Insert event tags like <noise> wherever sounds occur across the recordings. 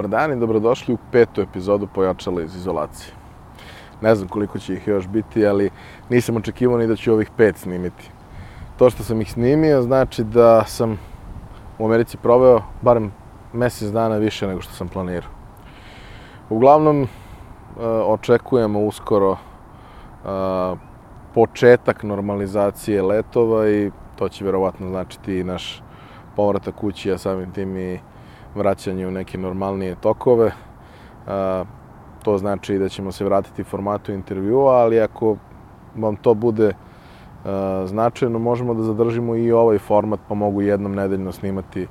Dobar dan i dobrodošli u petu epizodu Pojačala iz izolacije. Ne znam koliko će ih još biti, ali nisam očekivao ni da ću ovih pet snimiti. To što sam ih snimio znači da sam u Americi proveo barem mesec dana više nego što sam planirao. Uglavnom, e, očekujemo uskoro e, početak normalizacije letova i to će verovatno značiti i naš povratak kući, a samim tim i vraćanje u neke normalnije tokove. To znači da ćemo se vratiti formatu intervjua, ali ako vam to bude značajno, možemo da zadržimo i ovaj format, pa mogu jednom nedeljno snimati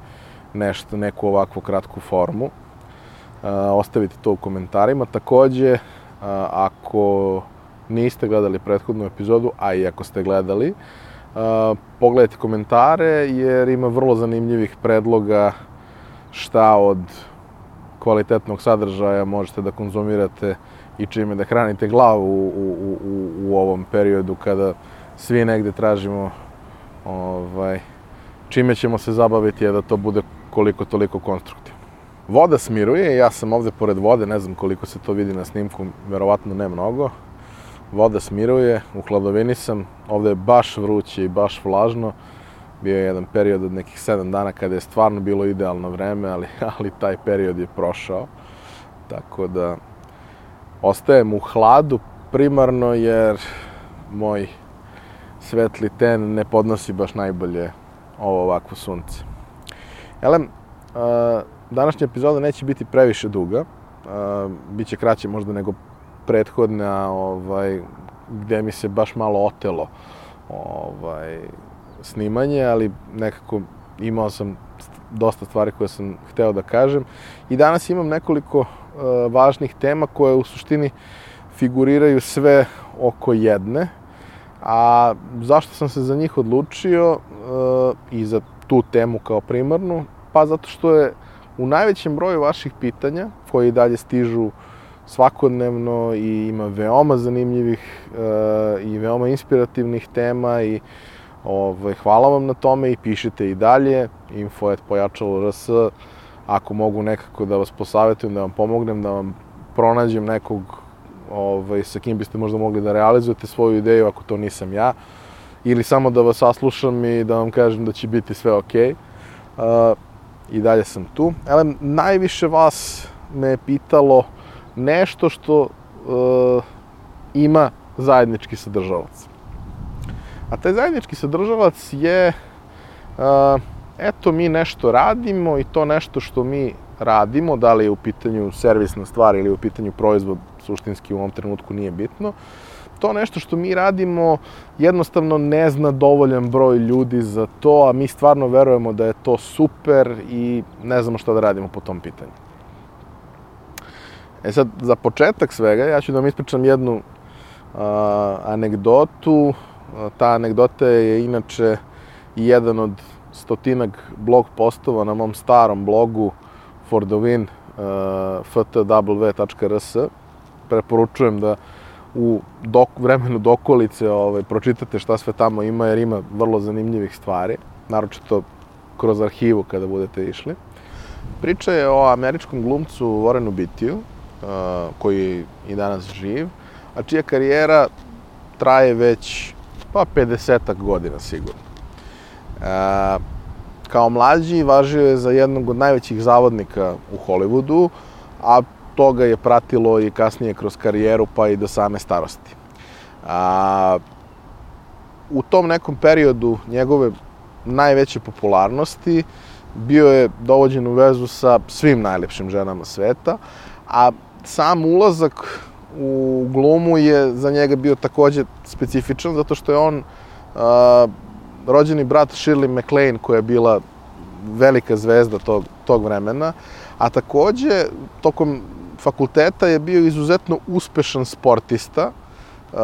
nešto, neku ovakvu kratku formu. Ostavite to u komentarima. Takođe, ako niste gledali prethodnu epizodu, a i ako ste gledali, pogledajte komentare, jer ima vrlo zanimljivih predloga šta od kvalitetnog sadržaja možete da konzumirate i čime da hranite glavu u, u, u, u ovom periodu kada svi negde tražimo ovaj, čime ćemo se zabaviti, a da to bude koliko toliko konstruktivno. Voda smiruje, ja sam ovde pored vode, ne znam koliko se to vidi na snimku, verovatno ne mnogo. Voda smiruje, u hladovini sam, ovde je baš vruće i baš vlažno bio je jedan period od nekih 7 dana kada je stvarno bilo idealno vreme, ali, <laughs> ali taj period je prošao. Tako da ostajem u hladu primarno jer moj svetli ten ne podnosi baš najbolje ovo ovakvo sunce. Elem, današnja epizoda neće biti previše duga, biće kraće možda nego prethodna, ovaj, gde mi se baš malo otelo ovaj, snimanje, ali nekako imao sam dosta stvari koje sam hteo da kažem. I danas imam nekoliko uh, važnih tema koje u suštini figuriraju sve oko jedne. A zašto sam se za njih odlučio uh, i za tu temu kao primarnu? Pa zato što je u najvećem broju vaših pitanja, koji dalje stižu svakodnevno i ima veoma zanimljivih uh, i veoma inspirativnih tema i Ovaj, hvala vam na tome i pišite i dalje, info et pojačalo RS, ako mogu nekako da vas posavetujem, da vam pomognem, da vam pronađem nekog ovaj, sa kim biste možda mogli da realizujete svoju ideju, ako to nisam ja, ili samo da vas saslušam i da vam kažem da će biti sve okej. Okay. Uh, I dalje sam tu. Ele, najviše vas me je pitalo nešto što uh, ima zajednički sadržavac. A taj zajednički sadržavac je, uh, eto, mi nešto radimo i to nešto što mi radimo, da li je u pitanju servisna stvar ili u pitanju proizvod, suštinski u ovom trenutku nije bitno, to nešto što mi radimo jednostavno ne zna dovoljan broj ljudi za to, a mi stvarno verujemo da je to super i ne znamo šta da radimo po tom pitanju. E sad, za početak svega, ja ću da vam ispričam jednu uh, anegdotu Ta anegdota je inače jedan od stotinak blog postova na mom starom blogu for the win uh, ftw.rs preporučujem da u dok, vremenu dokolice ovaj, pročitate šta sve tamo ima, jer ima vrlo zanimljivih stvari, naročito kroz arhivu kada budete išli. Priča je o američkom glumcu Warrenu Beattyu, uh, koji i danas živ, a čija karijera traje već pa 50 godina sigurno. E, kao mlađi važio je za jednog od najvećih zavodnika u Hollywoodu, a toga je pratilo i kasnije kroz karijeru pa i do same starosti. A, u tom nekom periodu njegove najveće popularnosti bio je dovođen u vezu sa svim najlepšim ženama sveta, a sam ulazak u glumu je za njega bio takođe specifičan, zato što je on uh, rođeni brat Shirley MacLaine, koja je bila velika zvezda tog, tog vremena, a takođe tokom fakulteta je bio izuzetno uspešan sportista uh,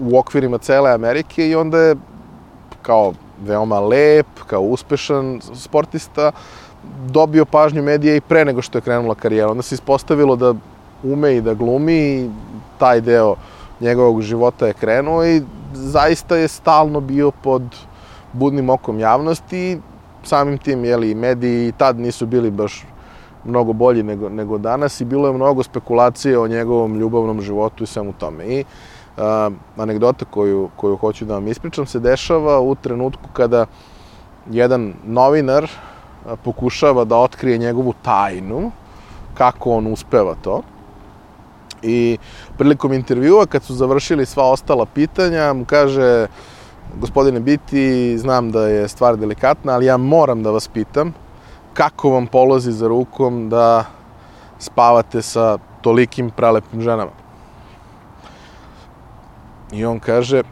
u okvirima cele Amerike i onda je kao veoma lep, kao uspešan sportista, dobio pažnju medija i pre nego što je krenula karijera. Onda se ispostavilo da ume i da glumi i taj deo njegovog života je krenuo i zaista je stalno bio pod budnim okom javnosti samim tim, jeli, mediji i tad nisu bili baš mnogo bolji nego, nego danas i bilo je mnogo spekulacije o njegovom ljubavnom životu i svemu tome. I uh, anegdota koju, koju hoću da vam ispričam se dešava u trenutku kada jedan novinar uh, pokušava da otkrije njegovu tajnu, kako on uspeva to. I prilikom intervjua, kad su završili sva ostala pitanja, mu kaže, gospodine Biti, znam da je stvar delikatna, ali ja moram da vas pitam, kako vam polozi za rukom da spavate sa tolikim prelepim ženama? I on kaže,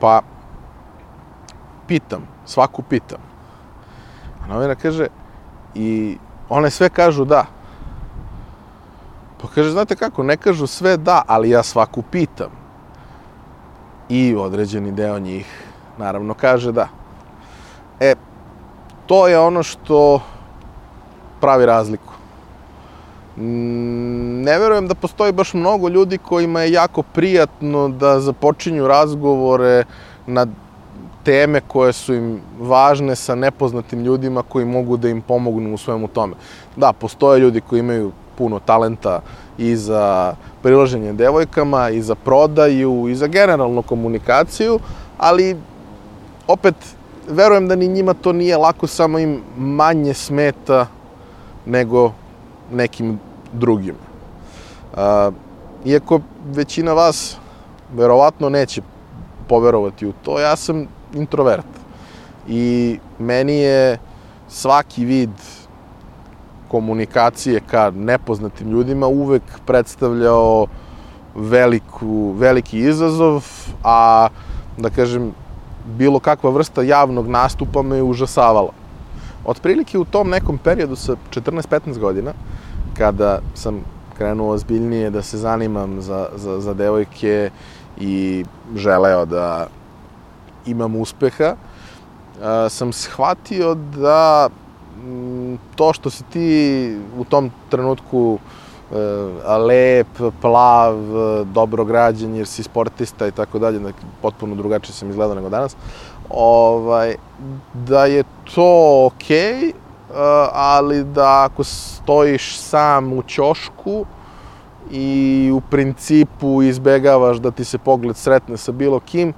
pa, pitam, svaku pitam. A novina kaže, i one sve kažu da. Pa kaže, znate kako, ne kažu sve da, ali ja svaku pitam. I određeni deo njih, naravno, kaže da. E, to je ono što pravi razliku. Ne verujem da postoji baš mnogo ljudi kojima je jako prijatno da započinju razgovore na teme koje su im važne sa nepoznatim ljudima koji mogu da im pomognu u svemu tome. Da, postoje ljudi koji imaju puno talenta i za priloženje devojkama, i za prodaju, i za generalnu komunikaciju, ali opet verujem da ni njima to nije lako, samo im manje smeta nego nekim drugim. Iako većina vas verovatno neće poverovati u to, ja sam introvert. I meni je svaki vid komunikacije ka nepoznatim ljudima uvek predstavljao veliku, veliki izazov, a da kažem, bilo kakva vrsta javnog nastupa me je užasavala. Otprilike u tom nekom periodu sa 14-15 godina, kada sam krenuo ozbiljnije da se zanimam za, za, za devojke i želeo da imam uspeha, sam shvatio da to što si ti u tom trenutku e, lep, plav, dobro građen, jer si sportista i tako dalje, potpuno drugačije sam izgledao nego danas, ovaj, da je to okej, okay, ali da ako stojiš sam u ćošku i u principu izbegavaš da ti se pogled sretne sa bilo kim,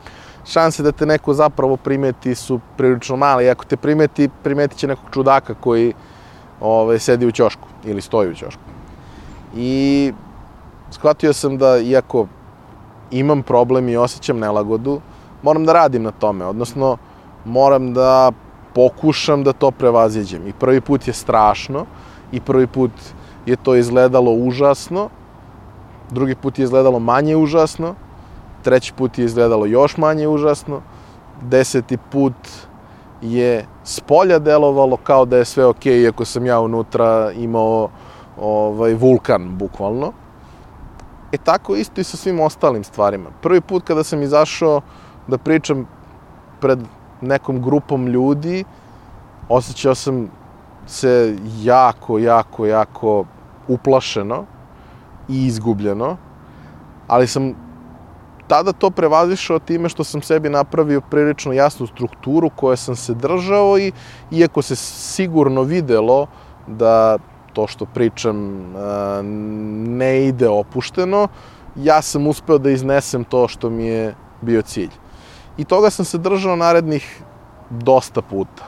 šanse da te neko zapravo primeti su prilično male. I ako te primeti, primetit će nekog čudaka koji ove, sedi u ćošku ili stoji u ćošku. I shvatio sam da iako imam problem i osjećam nelagodu, moram da radim na tome, odnosno moram da pokušam da to prevaziđem. I prvi put je strašno, i prvi put je to izgledalo užasno, drugi put je izgledalo manje užasno, treći put je izgledalo još manje užasno, deseti put je s polja delovalo kao da je sve okay, iako sam ja unutra imao ovaj, vulkan, bukvalno. E tako isto i sa svim ostalim stvarima. Prvi put kada sam izašao da pričam pred nekom grupom ljudi, osjećao sam se jako, jako, jako uplašeno i izgubljeno, ali sam tada to prevazišao time što sam sebi napravio prilično jasnu strukturu koje sam se držao i iako se sigurno videlo da to što pričam ne ide opušteno, ja sam uspeo da iznesem to što mi je bio cilj. I toga sam se držao narednih dosta puta.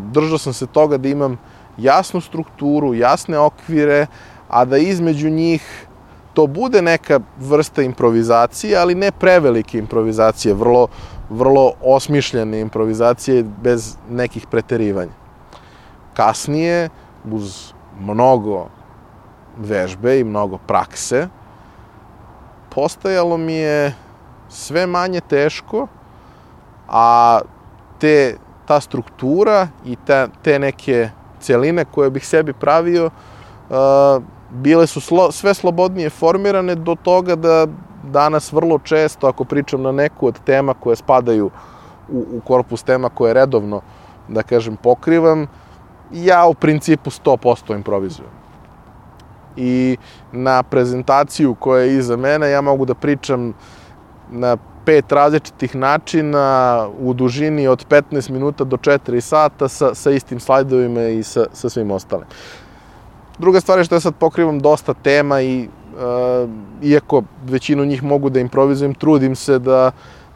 Držao sam se toga da imam jasnu strukturu, jasne okvire, a da između njih to bude neka vrsta improvizacije, ali ne prevelike improvizacije, vrlo, vrlo osmišljene improvizacije bez nekih preterivanja. Kasnije, uz mnogo vežbe i mnogo prakse, postajalo mi je sve manje teško, a te, ta struktura i ta, te neke celine koje bih sebi pravio, uh, bile su slo, sve slobodnije formirane do toga da danas vrlo često, ako pričam na neku od tema koje spadaju u, u korpus tema koje redovno, da kažem, pokrivam, ja u principu 100% improvizujem. I na prezentaciju koja je iza mene, ja mogu da pričam na pet različitih načina u dužini od 15 minuta do 4 sata sa, sa istim slajdovima i sa, sa svim ostalim. Druga stvar je što ja sad pokrivam dosta tema i uh, iako većinu njih mogu da improvizujem, trudim se da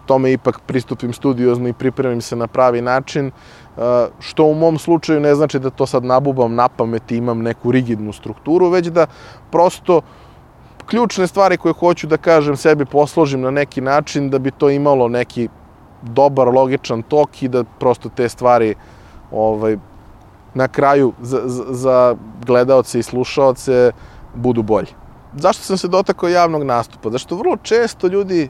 tome ipak pristupim studiozno i pripremim se na pravi način, uh, što u mom slučaju ne znači da to sad nabubam na pamet i imam neku rigidnu strukturu, već da prosto ključne stvari koje hoću da kažem sebi posložim na neki način da bi to imalo neki dobar, logičan tok i da prosto te stvari ovaj, na kraju za, za, gledaoce i slušaoce budu bolji. Zašto sam se dotakao javnog nastupa? Zašto vrlo često ljudi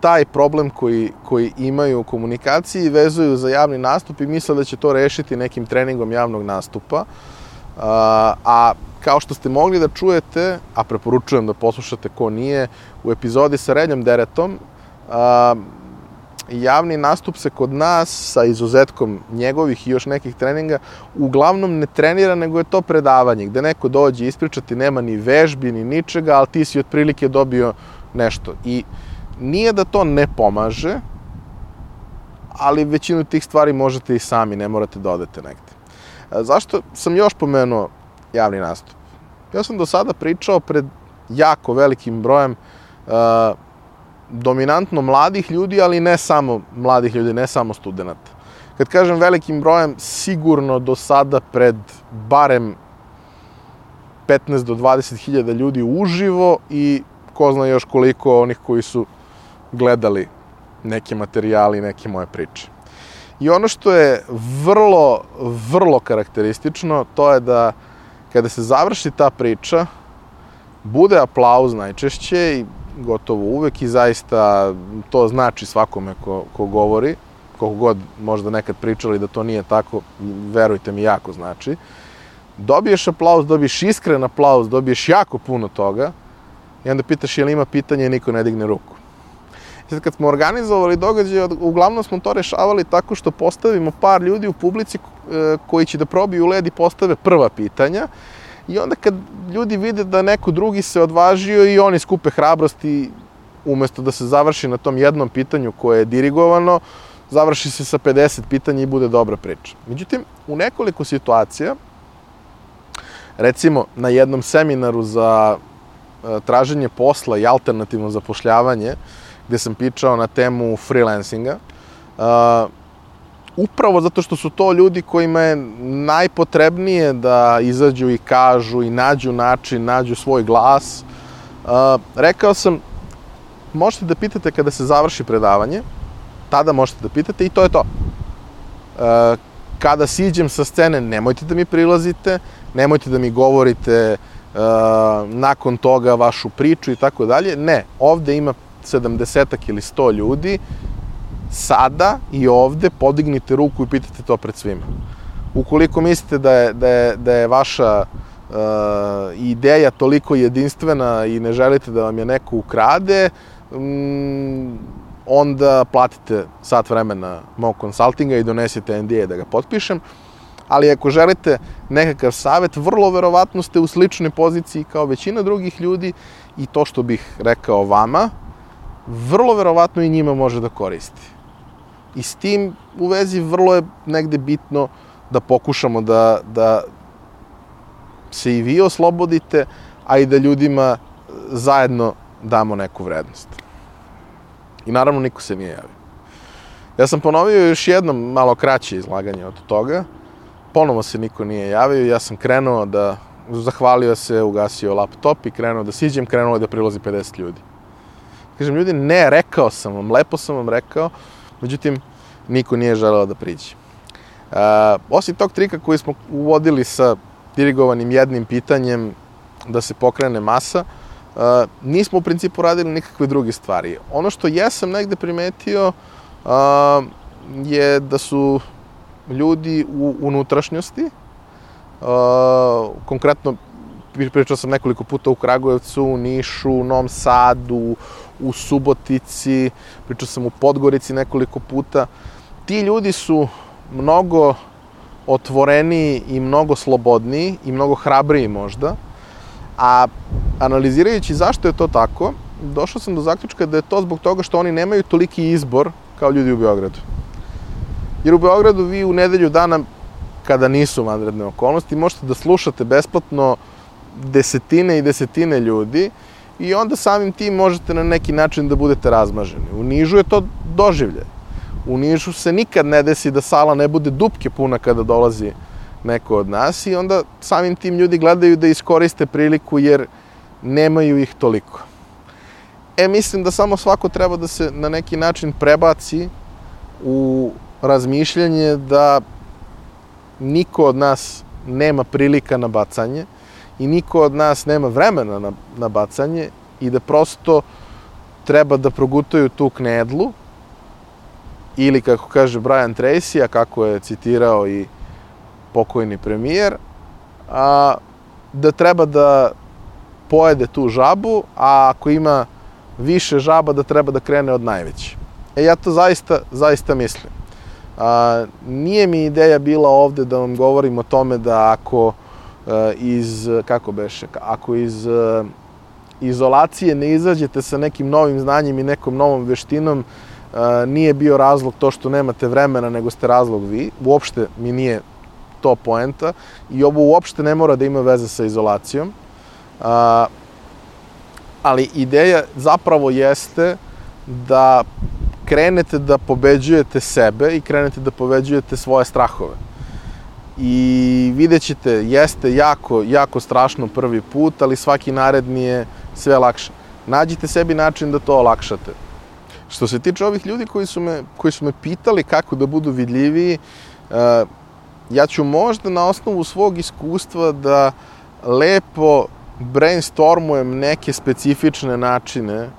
taj problem koji, koji imaju u komunikaciji vezuju za javni nastup i misle da će to rešiti nekim treningom javnog nastupa. A, a kao što ste mogli da čujete, a preporučujem da poslušate ko nije, u epizodi sa Rednjom Deretom, a, javni nastup se kod nas, sa izuzetkom njegovih i još nekih treninga, uglavnom ne trenira, nego je to predavanje, gde neko dođe ispričati, nema ni vežbi, ni ničega, ali ti si otprilike dobio nešto. I nije da to ne pomaže, ali većinu tih stvari možete i sami, ne morate da odete negde. Zašto sam još pomenuo javni nastup? Ja sam do sada pričao pred jako velikim brojem uh, dominantno mladih ljudi, ali ne samo mladih ljudi, ne samo studenta. Kad kažem velikim brojem, sigurno do sada pred barem 15 do 20 hiljada ljudi uživo i ko zna još koliko onih koji su gledali neke materijali, neke moje priče. I ono što je vrlo, vrlo karakteristično, to je da kada se završi ta priča, bude aplauz najčešće i gotovo uvek i zaista to znači svakome ko, ko govori, koliko god možda nekad pričali da to nije tako, verujte mi, jako znači. Dobiješ aplauz, dobiješ iskren aplauz, dobiješ jako puno toga i onda pitaš je li ima pitanje i niko ne digne ruku. Sad kad smo organizovali događaje, uglavnom smo to rešavali tako što postavimo par ljudi u publici e, koji će da probiju led i postave prva pitanja I onda kad ljudi vide da neko drugi se odvažio i oni skupe hrabrosti umesto da se završi na tom jednom pitanju koje je dirigovano, završi se sa 50 pitanja i bude dobra priča. Međutim, u nekoliko situacija, recimo na jednom seminaru za e, traženje posla i alternativno zapošljavanje, gde sam pričao na temu freelancinga, e, upravo zato što su to ljudi kojima je najpotrebnije da izađu i kažu i nađu način, nađu svoj glas. Uh, rekao sam, možete da pitate kada se završi predavanje, tada možete da pitate i to je to. Uh, kada siđem sa scene, nemojte da mi prilazite, nemojte da mi govorite uh, nakon toga vašu priču i tako dalje. Ne, ovde ima 70 ili 100 ljudi sada i ovde podignite ruku i pitate to pred svima. Ukoliko mislite da je, da je, da je vaša uh, ideja toliko jedinstvena i ne želite da vam je neko ukrade, um, onda platite sat vremena mog konsultinga i donesite NDA da ga potpišem. Ali ako želite nekakav savet, vrlo verovatno ste u sličnoj poziciji kao većina drugih ljudi i to što bih rekao vama, vrlo verovatno i njima može da koristi. I s tim u vezi vrlo je negde bitno da pokušamo da, da se i vi oslobodite, a i da ljudima zajedno damo neku vrednost. I naravno niko se nije javio. Ja sam ponovio još jedno malo kraće izlaganje od toga. Ponovo se niko nije javio. Ja sam krenuo da, zahvalio se, ugasio laptop i krenuo da siđem, krenuo da prilazi 50 ljudi. Kažem, ljudi, ne, rekao sam vam, lepo sam vam rekao, Međutim, niko nije želeo da priđe. Uh, osim tog trika koji smo uvodili sa dirigovanim jednim pitanjem da se pokrene masa, uh, nismo u principu radili nikakve druge stvari. Ono što jesam negde primetio uh, je da su ljudi u unutrašnjosti, uh, konkretno pričao sam nekoliko puta u Kragujevcu, u Nišu, u Novom Sadu, u Subotici, pričao sam u Podgorici nekoliko puta. Ti ljudi su mnogo otvoreniji i mnogo slobodniji i mnogo hrabriji možda, a analizirajući zašto je to tako, došao sam do zaključka da je to zbog toga što oni nemaju toliki izbor kao ljudi u Beogradu. Jer u Beogradu vi u nedelju dana, kada nisu vanredne okolnosti, možete da slušate besplatno desetine i desetine ljudi i onda samim tim možete na neki način da budete razmaženi. U Nižu je to doživlje. U Nižu se nikad ne desi da sala ne bude dupke puna kada dolazi neko od nas i onda samim tim ljudi gledaju da iskoriste priliku jer nemaju ih toliko. E, mislim da samo svako treba da se na neki način prebaci u razmišljanje da niko od nas nema prilika na bacanje i niko od nas nema vremena na, na bacanje i da prosto treba da progutaju tu knedlu ili kako kaže Brian Tracy, a kako je citirao i pokojni premijer, a, da treba da pojede tu žabu, a ako ima više žaba da treba da krene od najveće. E ja to zaista, zaista mislim. A, nije mi ideja bila ovde da vam govorim o tome da ako iz, kako beše, ako iz a, izolacije ne izađete sa nekim novim znanjem i nekom novom veštinom, a, nije bio razlog to što nemate vremena, nego ste razlog vi. Uopšte mi nije to poenta i ovo uopšte ne mora da ima veze sa izolacijom. A, ali ideja zapravo jeste da krenete da pobeđujete sebe i krenete da pobeđujete svoje strahove. I vidjet ćete, jeste jako, jako strašno prvi put, ali svaki naredni je sve lakše. Nađite sebi način da to olakšate. Što se tiče ovih ljudi koji su me, koji su me pitali kako da budu vidljiviji, ja ću možda na osnovu svog iskustva da lepo brainstormujem neke specifične načine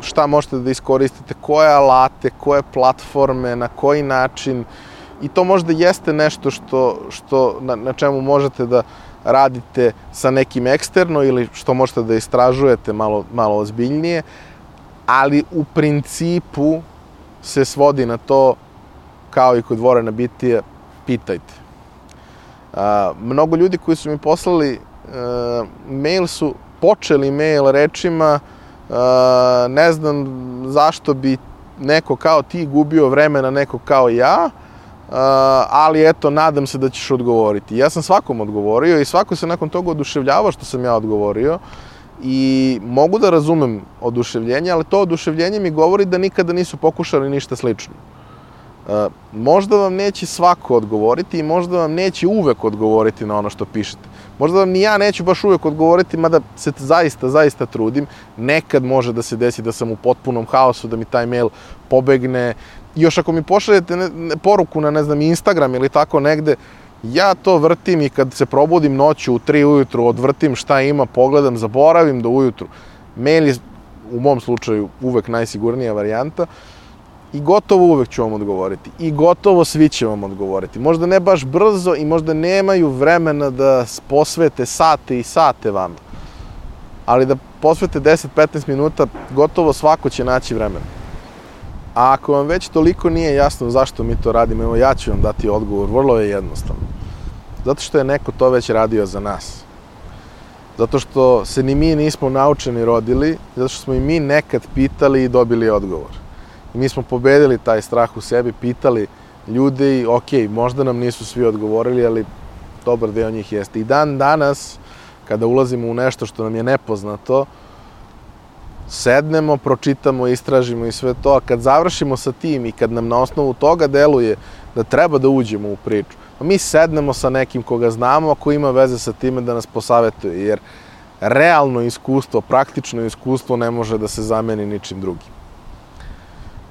šta možete da iskoristite, koje alate, koje platforme, na koji način i to možda jeste nešto što, što na, na čemu možete da radite sa nekim eksterno ili što možete da istražujete malo, malo ozbiljnije, ali u principu se svodi na to kao i kod Vorena Bitija, pitajte. A, mnogo ljudi koji su mi poslali a, mail su počeli mail rečima a, ne znam zašto bi neko kao ti gubio vreme na neko kao ja, ali eto, nadam se da ćeš odgovoriti. Ja sam svakom odgovorio i svako se nakon toga oduševljava što sam ja odgovorio i mogu da razumem oduševljenje, ali to oduševljenje mi govori da nikada nisu pokušali ništa slično. E, možda vam neće svako odgovoriti i možda vam neće uvek odgovoriti na ono što pišete. Možda vam ni ja neću baš uvek odgovoriti, mada se zaista, zaista trudim. Nekad može da se desi da sam u potpunom haosu, da mi taj mail pobegne. Još ako mi pošaljete ne, ne, poruku na, ne znam, Instagram ili tako negde, ja to vrtim i kad se probudim noću u 3 ujutru, odvrtim šta ima, pogledam, zaboravim do ujutru. Mail je u mom slučaju uvek najsigurnija varijanta. I gotovo uvek ću vam odgovoriti. I gotovo svi će vam odgovoriti. Možda ne baš brzo i možda nemaju vremena da posvete sate i sate vama. Ali da posvete 10-15 minuta, gotovo svako će naći vremena. A ako vam već toliko nije jasno zašto mi to radimo, evo ja ću vam dati odgovor, vrlo je jednostavno. Zato što je neko to već radio za nas. Zato što se ni mi nismo naučeni rodili, zato što smo i mi nekad pitali i dobili odgovor mi smo pobedili taj strah u sebi, pitali ljude i ok, možda nam nisu svi odgovorili, ali dobar deo njih jeste. I dan danas, kada ulazimo u nešto što nam je nepoznato, sednemo, pročitamo, istražimo i sve to, a kad završimo sa tim i kad nam na osnovu toga deluje da treba da uđemo u priču, pa mi sednemo sa nekim koga znamo, ako ima veze sa time da nas posavetuje, jer realno iskustvo, praktično iskustvo ne može da se zameni ničim drugim.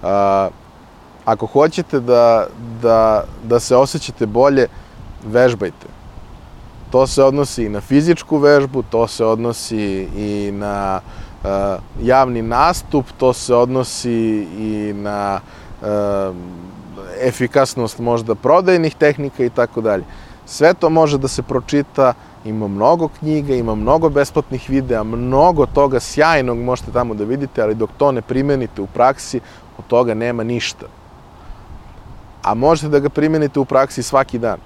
A, ako hoćete da, da, da se osjećate bolje, vežbajte. To se odnosi i na fizičku vežbu, to se odnosi i na uh, javni nastup, to se odnosi i na uh, efikasnost možda prodajnih tehnika i tako dalje. Sve to može da se pročita, ima mnogo knjiga, ima mnogo besplatnih videa, mnogo toga sjajnog možete tamo da vidite, ali dok to ne primenite u praksi, od toga nema ništa. A možete da ga primenite u praksi svaki dan.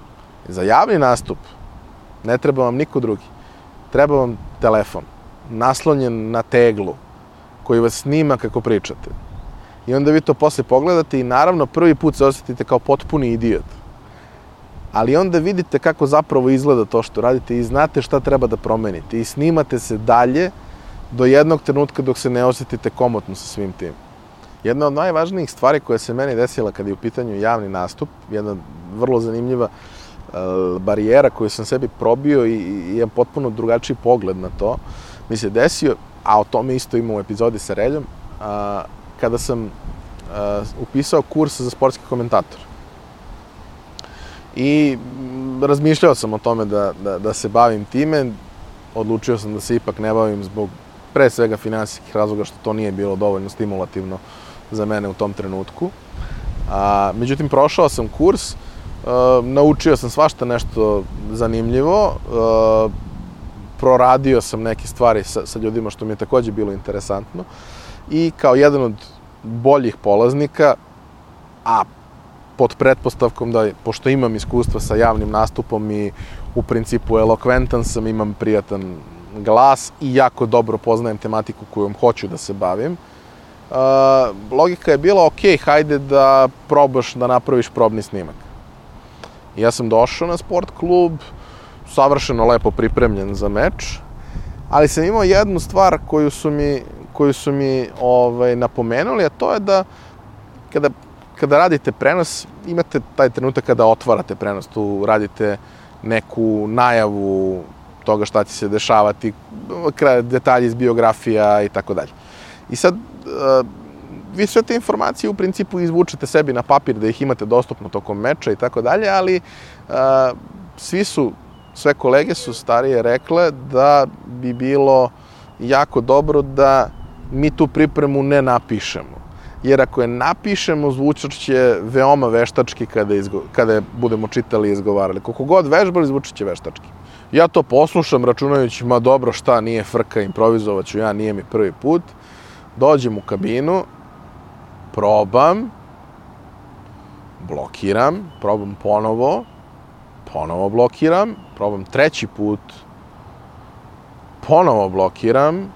Za javni nastup ne treba vam niko drugi. Treba vam telefon. Naslonjen na teglu koji vas snima kako pričate. I onda vi to posle pogledate i naravno prvi put se osetite kao potpuni idiot. Ali onda vidite kako zapravo izgleda to što radite i znate šta treba da promenite i snimate se dalje do jednog trenutka dok se ne osetite komotno sa svim tim. Jedna od najvažnijih stvari koja se meni desila kada je u pitanju javni nastup, jedna vrlo zanimljiva uh, barijera koju sam sebi probio i, i jedan potpuno drugačiji pogled na to, mi se desio, a o tome isto imamo u epizodi sa Reljom, uh, kada sam uh, upisao kurs za sportski komentator. I razmišljao sam o tome da, da, da se bavim time, odlučio sam da se ipak ne bavim zbog pre svega finansijskih razloga što to nije bilo dovoljno stimulativno za mene u tom trenutku. A, međutim, prošao sam kurs, a, naučio sam svašta nešto zanimljivo, a, proradio sam neke stvari sa, sa ljudima što mi je takođe bilo interesantno i kao jedan od boljih polaznika, a pod pretpostavkom da, pošto imam iskustva sa javnim nastupom i u principu elokventan sam, imam prijatan glas i jako dobro poznajem tematiku kojom hoću da se bavim, uh, logika je bila, ok, hajde da probaš da napraviš probni snimak. I ja sam došao na sport klub, savršeno lepo pripremljen za meč, ali sam imao jednu stvar koju su mi, koju su mi ovaj, napomenuli, a to je da kada, kada radite prenos, imate taj trenutak kada otvarate prenos, tu radite neku najavu toga šta će se dešavati, detalji iz biografija i tako dalje. I sad, uh, vi sve te informacije u principu izvučete sebi na papir da ih imate dostupno tokom meča i tako dalje, ali uh, svi su, sve kolege su starije rekle da bi bilo jako dobro da mi tu pripremu ne napišemo. Jer ako je napišemo, zvučat će veoma veštački kada, izgo, kada budemo čitali i izgovarali. Koliko god vežbali, zvučat će veštački. Ja to poslušam računajući, ma dobro, šta, nije frka, improvizovat ću ja, nije mi prvi put. Dođem u kabinu, probam, blokiram, probam ponovo, ponovo blokiram, probam treći put, ponovo blokiram,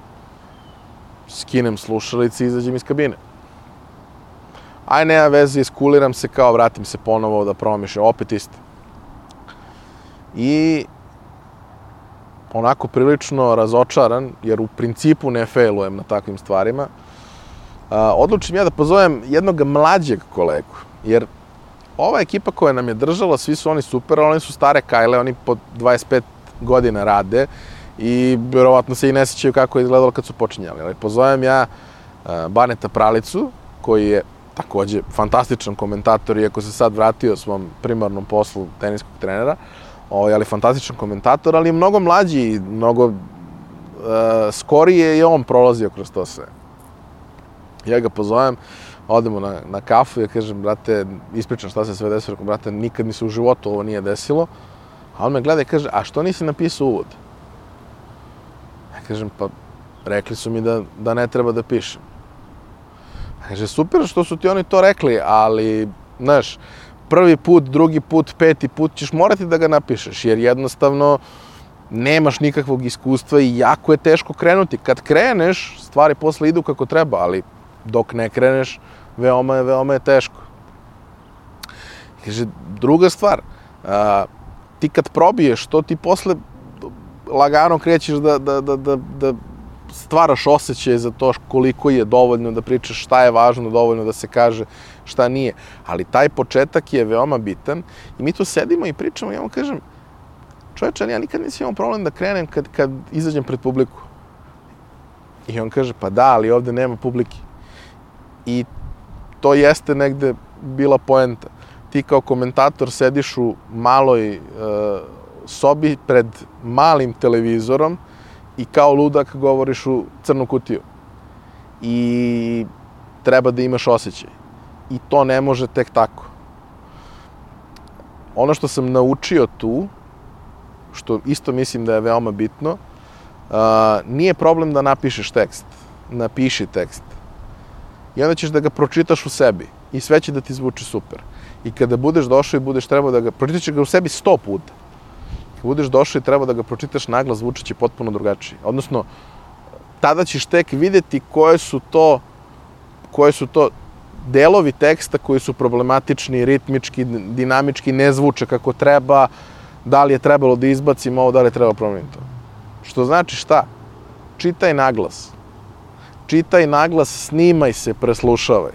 skinem slušalice i izađem iz kabine. Aj, nema veze, iskuliram se kao, vratim se ponovo da probam još opet isto. I onako prilično razočaran, jer u principu ne failujem na takvim stvarima, odlučim ja da pozovem jednog mlađeg kolegu, jer ova ekipa koja nam je držala, svi su oni super, ali oni su stare kajle, oni po 25 godina rade i verovatno se i ne sećaju kako je izgledalo kad su počinjali. Ali pozovem ja a, Baneta Pralicu, koji je takođe fantastičan komentator, iako se sad vratio svom primarnom poslu teniskog trenera, ovaj, ali fantastičan komentator, ali mnogo mlađi i mnogo uh, skorije je on prolazio kroz to sve. Ja ga pozovem, odemo na, na kafu ja kažem, brate, ispričam šta se sve desilo, rekao, brate, nikad mi se u životu ovo nije desilo. A on me gleda i kaže, a što nisi napisao uvod? Ja kažem, pa rekli su mi da, da ne treba da pišem. A kaže, super što su ti oni to rekli, ali, znaš, prvi put, drugi put, peti put ćeš morati da ga napišeš, jer jednostavno nemaš nikakvog iskustva i jako je teško krenuti. Kad kreneš, stvari posle idu kako treba, ali dok ne kreneš, veoma je, veoma je teško. Kaže, druga stvar, a, ti kad probiješ, to ti posle lagano krećeš da, da, da, da, da stvaraš osjećaj za to koliko je dovoljno da pričaš, šta je važno dovoljno da se kaže, šta nije. Ali taj početak je veoma bitan i mi tu sedimo i pričamo i ja mu kažem, čoveče, ja nikad nisam imao problem da krenem kad, kad izađem pred publiku. I on kaže, pa da, ali ovde nema publike. I to jeste negde bila poenta. Ti kao komentator sediš u maloj uh, sobi pred malim televizorom i kao ludak govoriš u crnu kutiju. I treba da imaš osjećaj. I to ne može tek tako. Ono što sam naučio tu, što isto mislim da je veoma bitno, uh, nije problem da napišeš tekst. Napiši tekst. I onda ćeš da ga pročitaš u sebi. I sve će da ti zvuči super. I kada budeš došao i budeš trebao da ga... Pročitaš ga u sebi sto puta budeš došao i treba da ga pročitaš naglas, zvučeće potpuno drugačije. Odnosno, tada ćeš tek videti koje su to koje su to delovi teksta koji su problematični, ritmički, dinamički, ne zvuče kako treba, da li je trebalo da izbacim ovo, da li je trebalo promeniti to. Što znači šta? Čitaj naglas. Čitaj naglas, snimaj se, preslušavaj.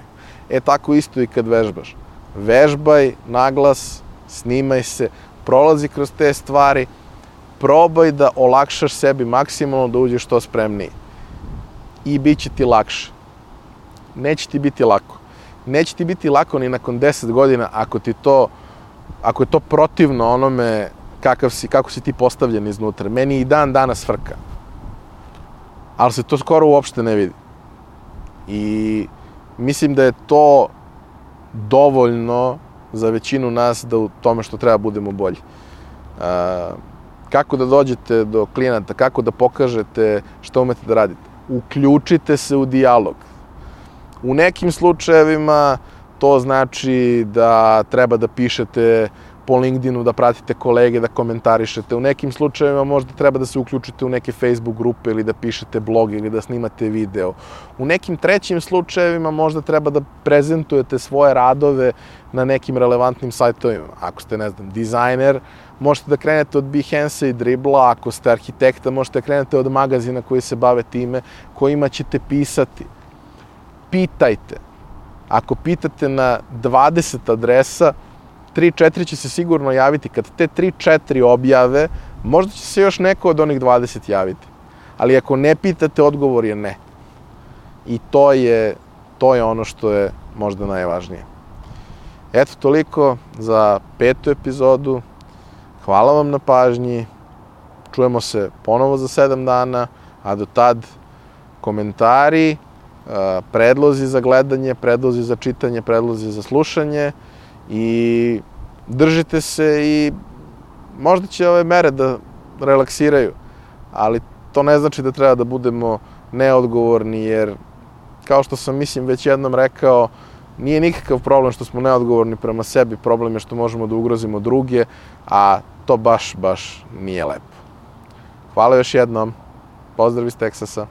E tako isto i kad vežbaš. Vežbaj naglas, snimaj se, prolazi kroz te stvari, probaj da olakšaš sebi maksimalno da uđeš što spremniji. I bit će ti lakše. Neće ti biti lako. Neće ti biti lako ni nakon 10 godina ako ti to ako je to protivno onome kakav si, kako si ti postavljen iznutra. Meni i dan danas frka. Ali se to skoro uopšte ne vidi. I mislim da je to dovoljno za većinu nas da u tome što treba budemo bolji. Uh, kako da dođete do klijenata, kako da pokažete što umete da radite. Uključite se u dijalog. U nekim slučajevima to znači da treba da pišete po LinkedInu, da pratite kolege, da komentarišete. U nekim slučajevima možda treba da se uključite u neke Facebook grupe ili da pišete blog ili da snimate video. U nekim trećim slučajevima možda treba da prezentujete svoje radove na nekim relevantnim sajtovima. Ako ste, ne znam, dizajner, možete da krenete od Behance i Dribbla, ako ste arhitekta, možete da krenete od magazina koji se bave time, kojima ćete pisati. Pitajte. Ako pitate na 20 adresa, 3-4 će se sigurno javiti. Kad te 3-4 objave, možda će se još neko od onih 20 javiti. Ali ako ne pitate, odgovor je ne. I to je, to je ono što je možda najvažnije. Eto, toliko za petu epizodu. Hvala vam na pažnji. Čujemo se ponovo za 7 dana, a do tad komentari, predlozi za gledanje, predlozi za čitanje, predlozi za slušanje i držite se i možda će ove mere da relaksiraju, ali to ne znači da treba da budemo neodgovorni, jer kao što sam mislim već jednom rekao, nije nikakav problem što smo neodgovorni prema sebi, problem je što možemo da ugrozimo druge, a to baš, baš nije lepo. Hvala još jednom, pozdrav iz Teksasa.